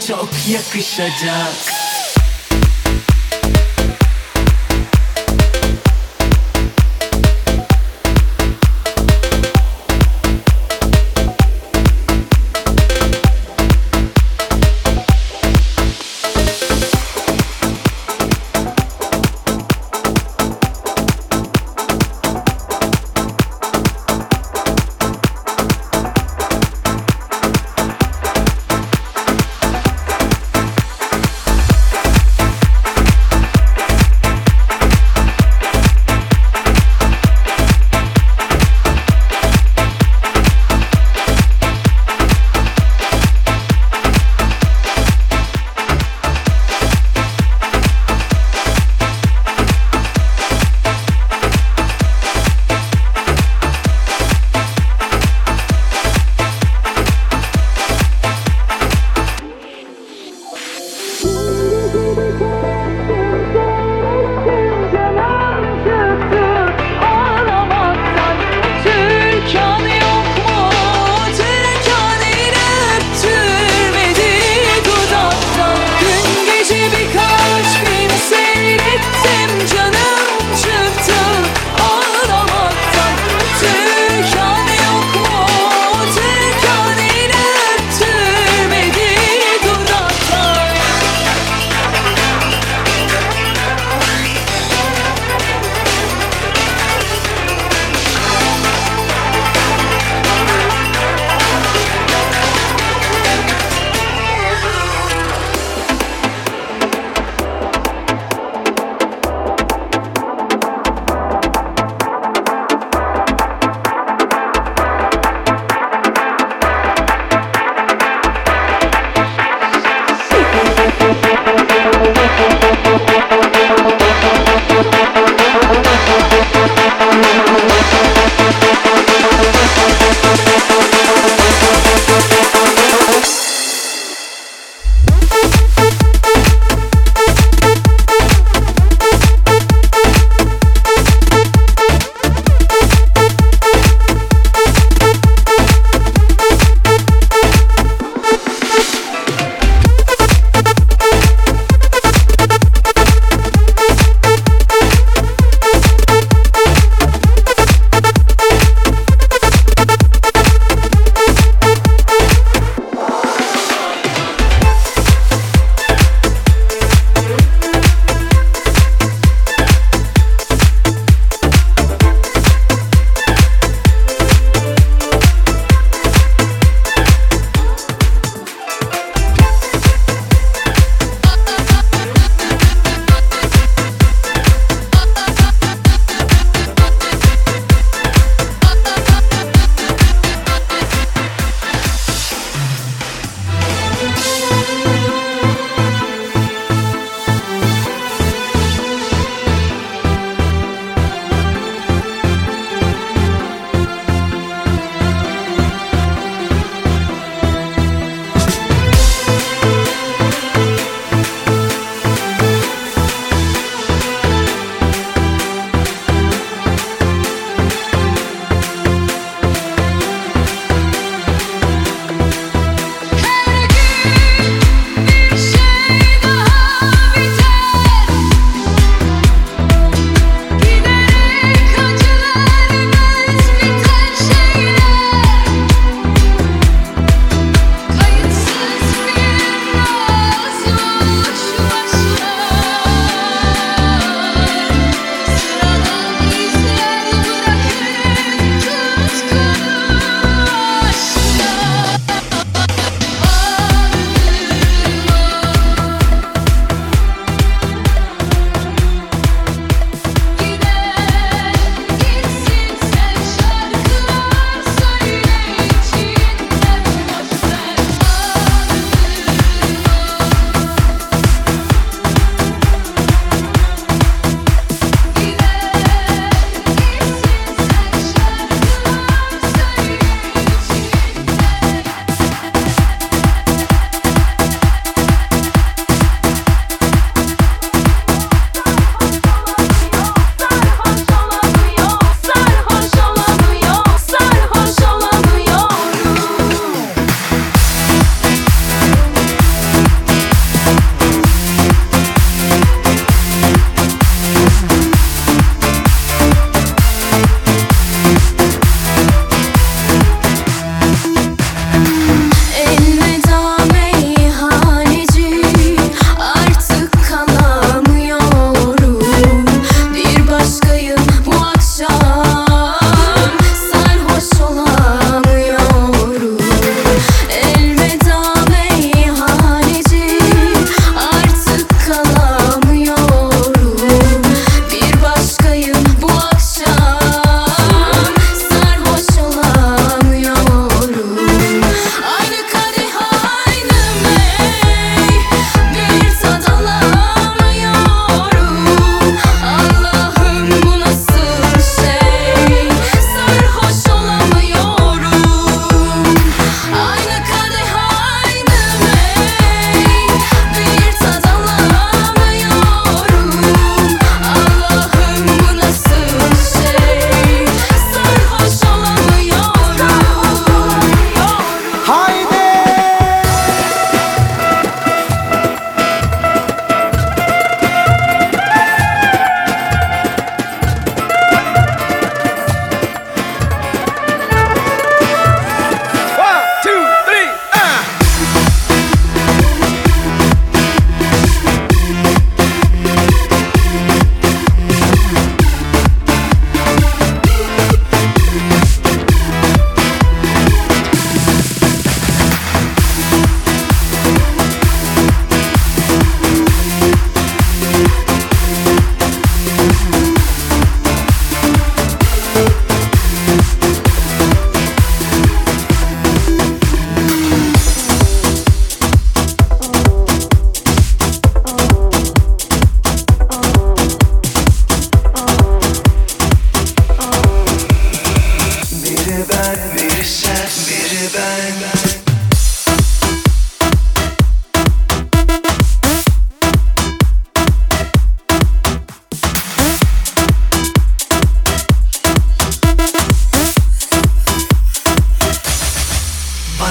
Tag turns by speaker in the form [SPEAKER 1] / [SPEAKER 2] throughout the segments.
[SPEAKER 1] çok yakışacak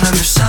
[SPEAKER 2] understand.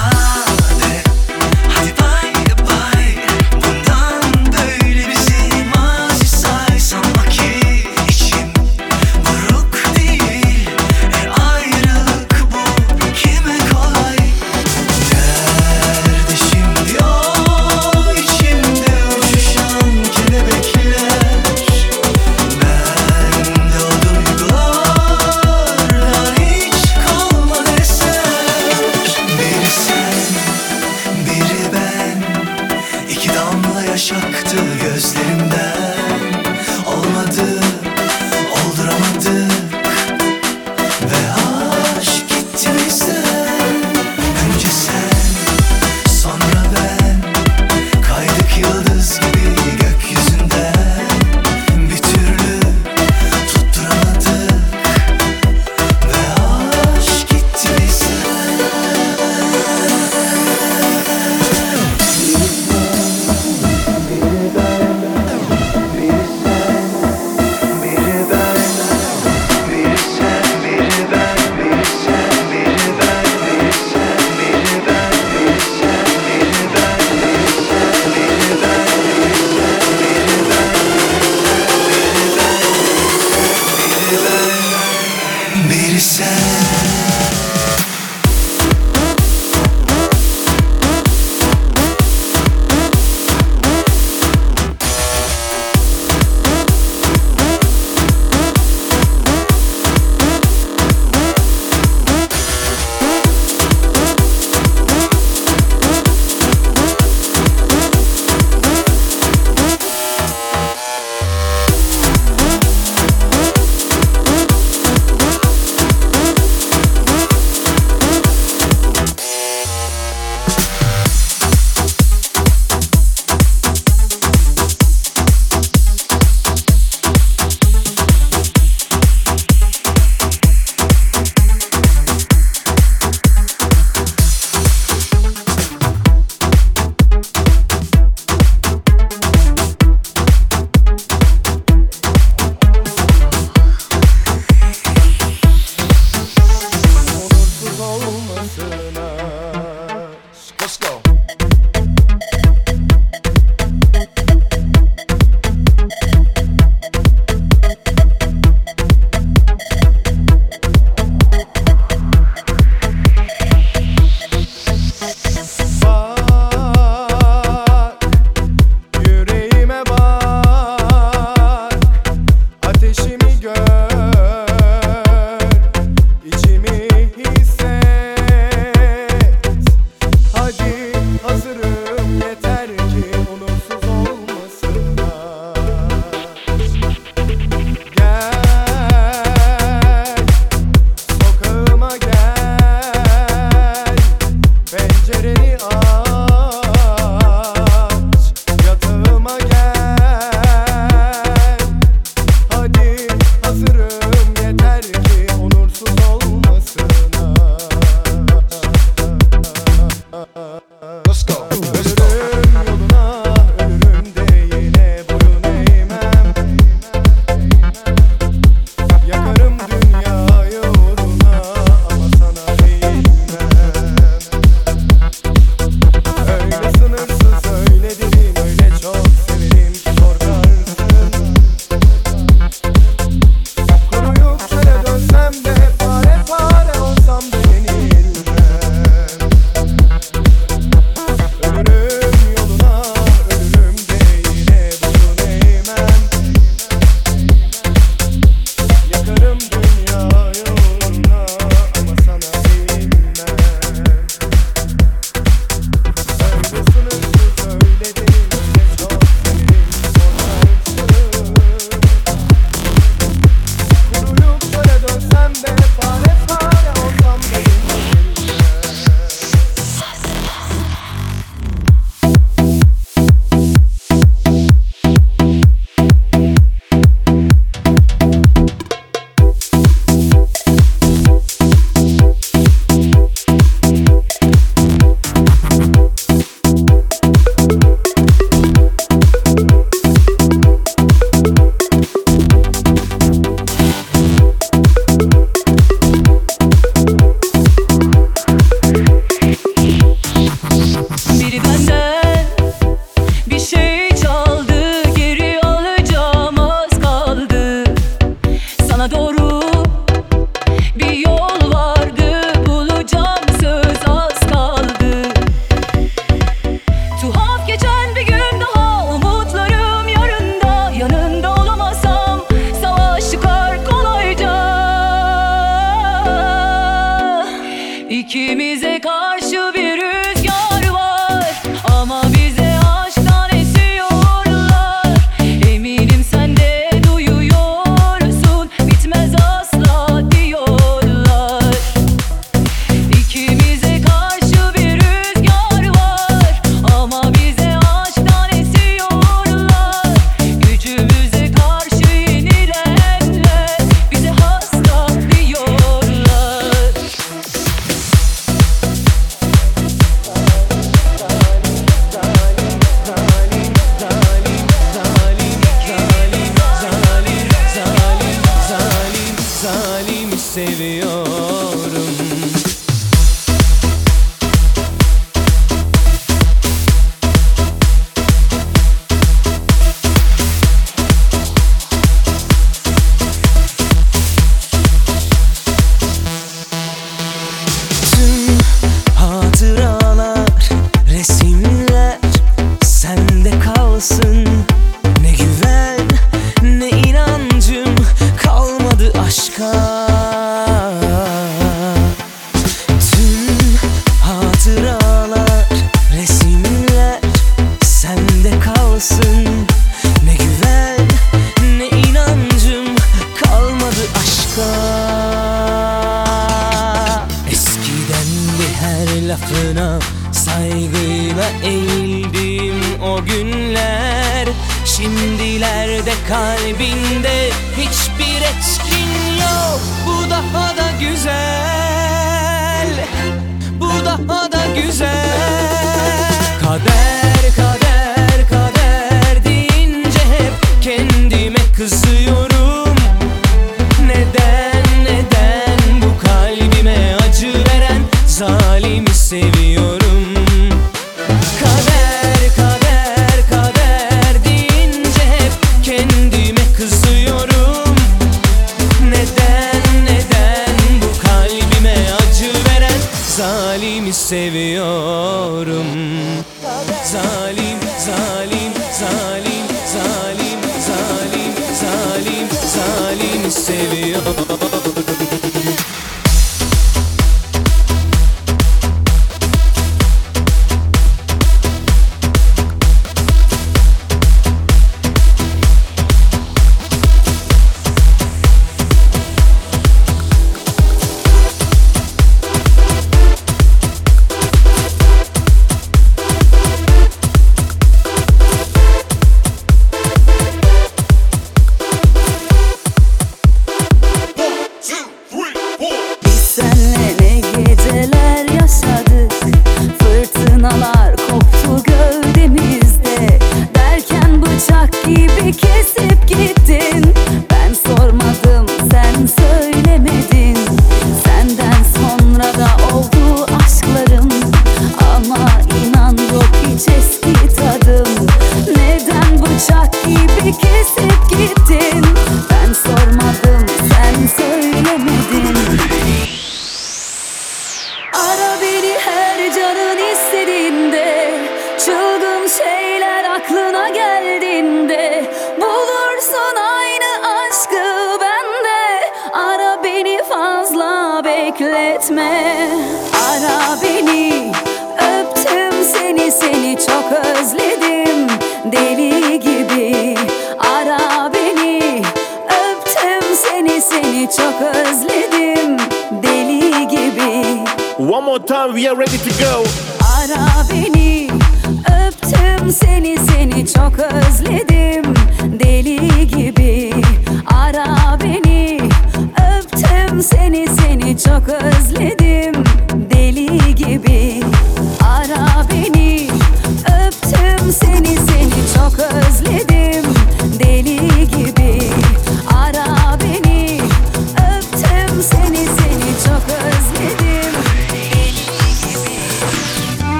[SPEAKER 3] save you.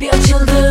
[SPEAKER 4] Bir
[SPEAKER 2] açıldım,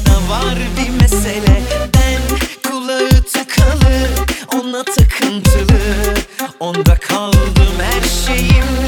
[SPEAKER 4] Aklında var bir mesele. Ben kulağı takalı Ona takıntılı. Onda kaldım her
[SPEAKER 5] şeyim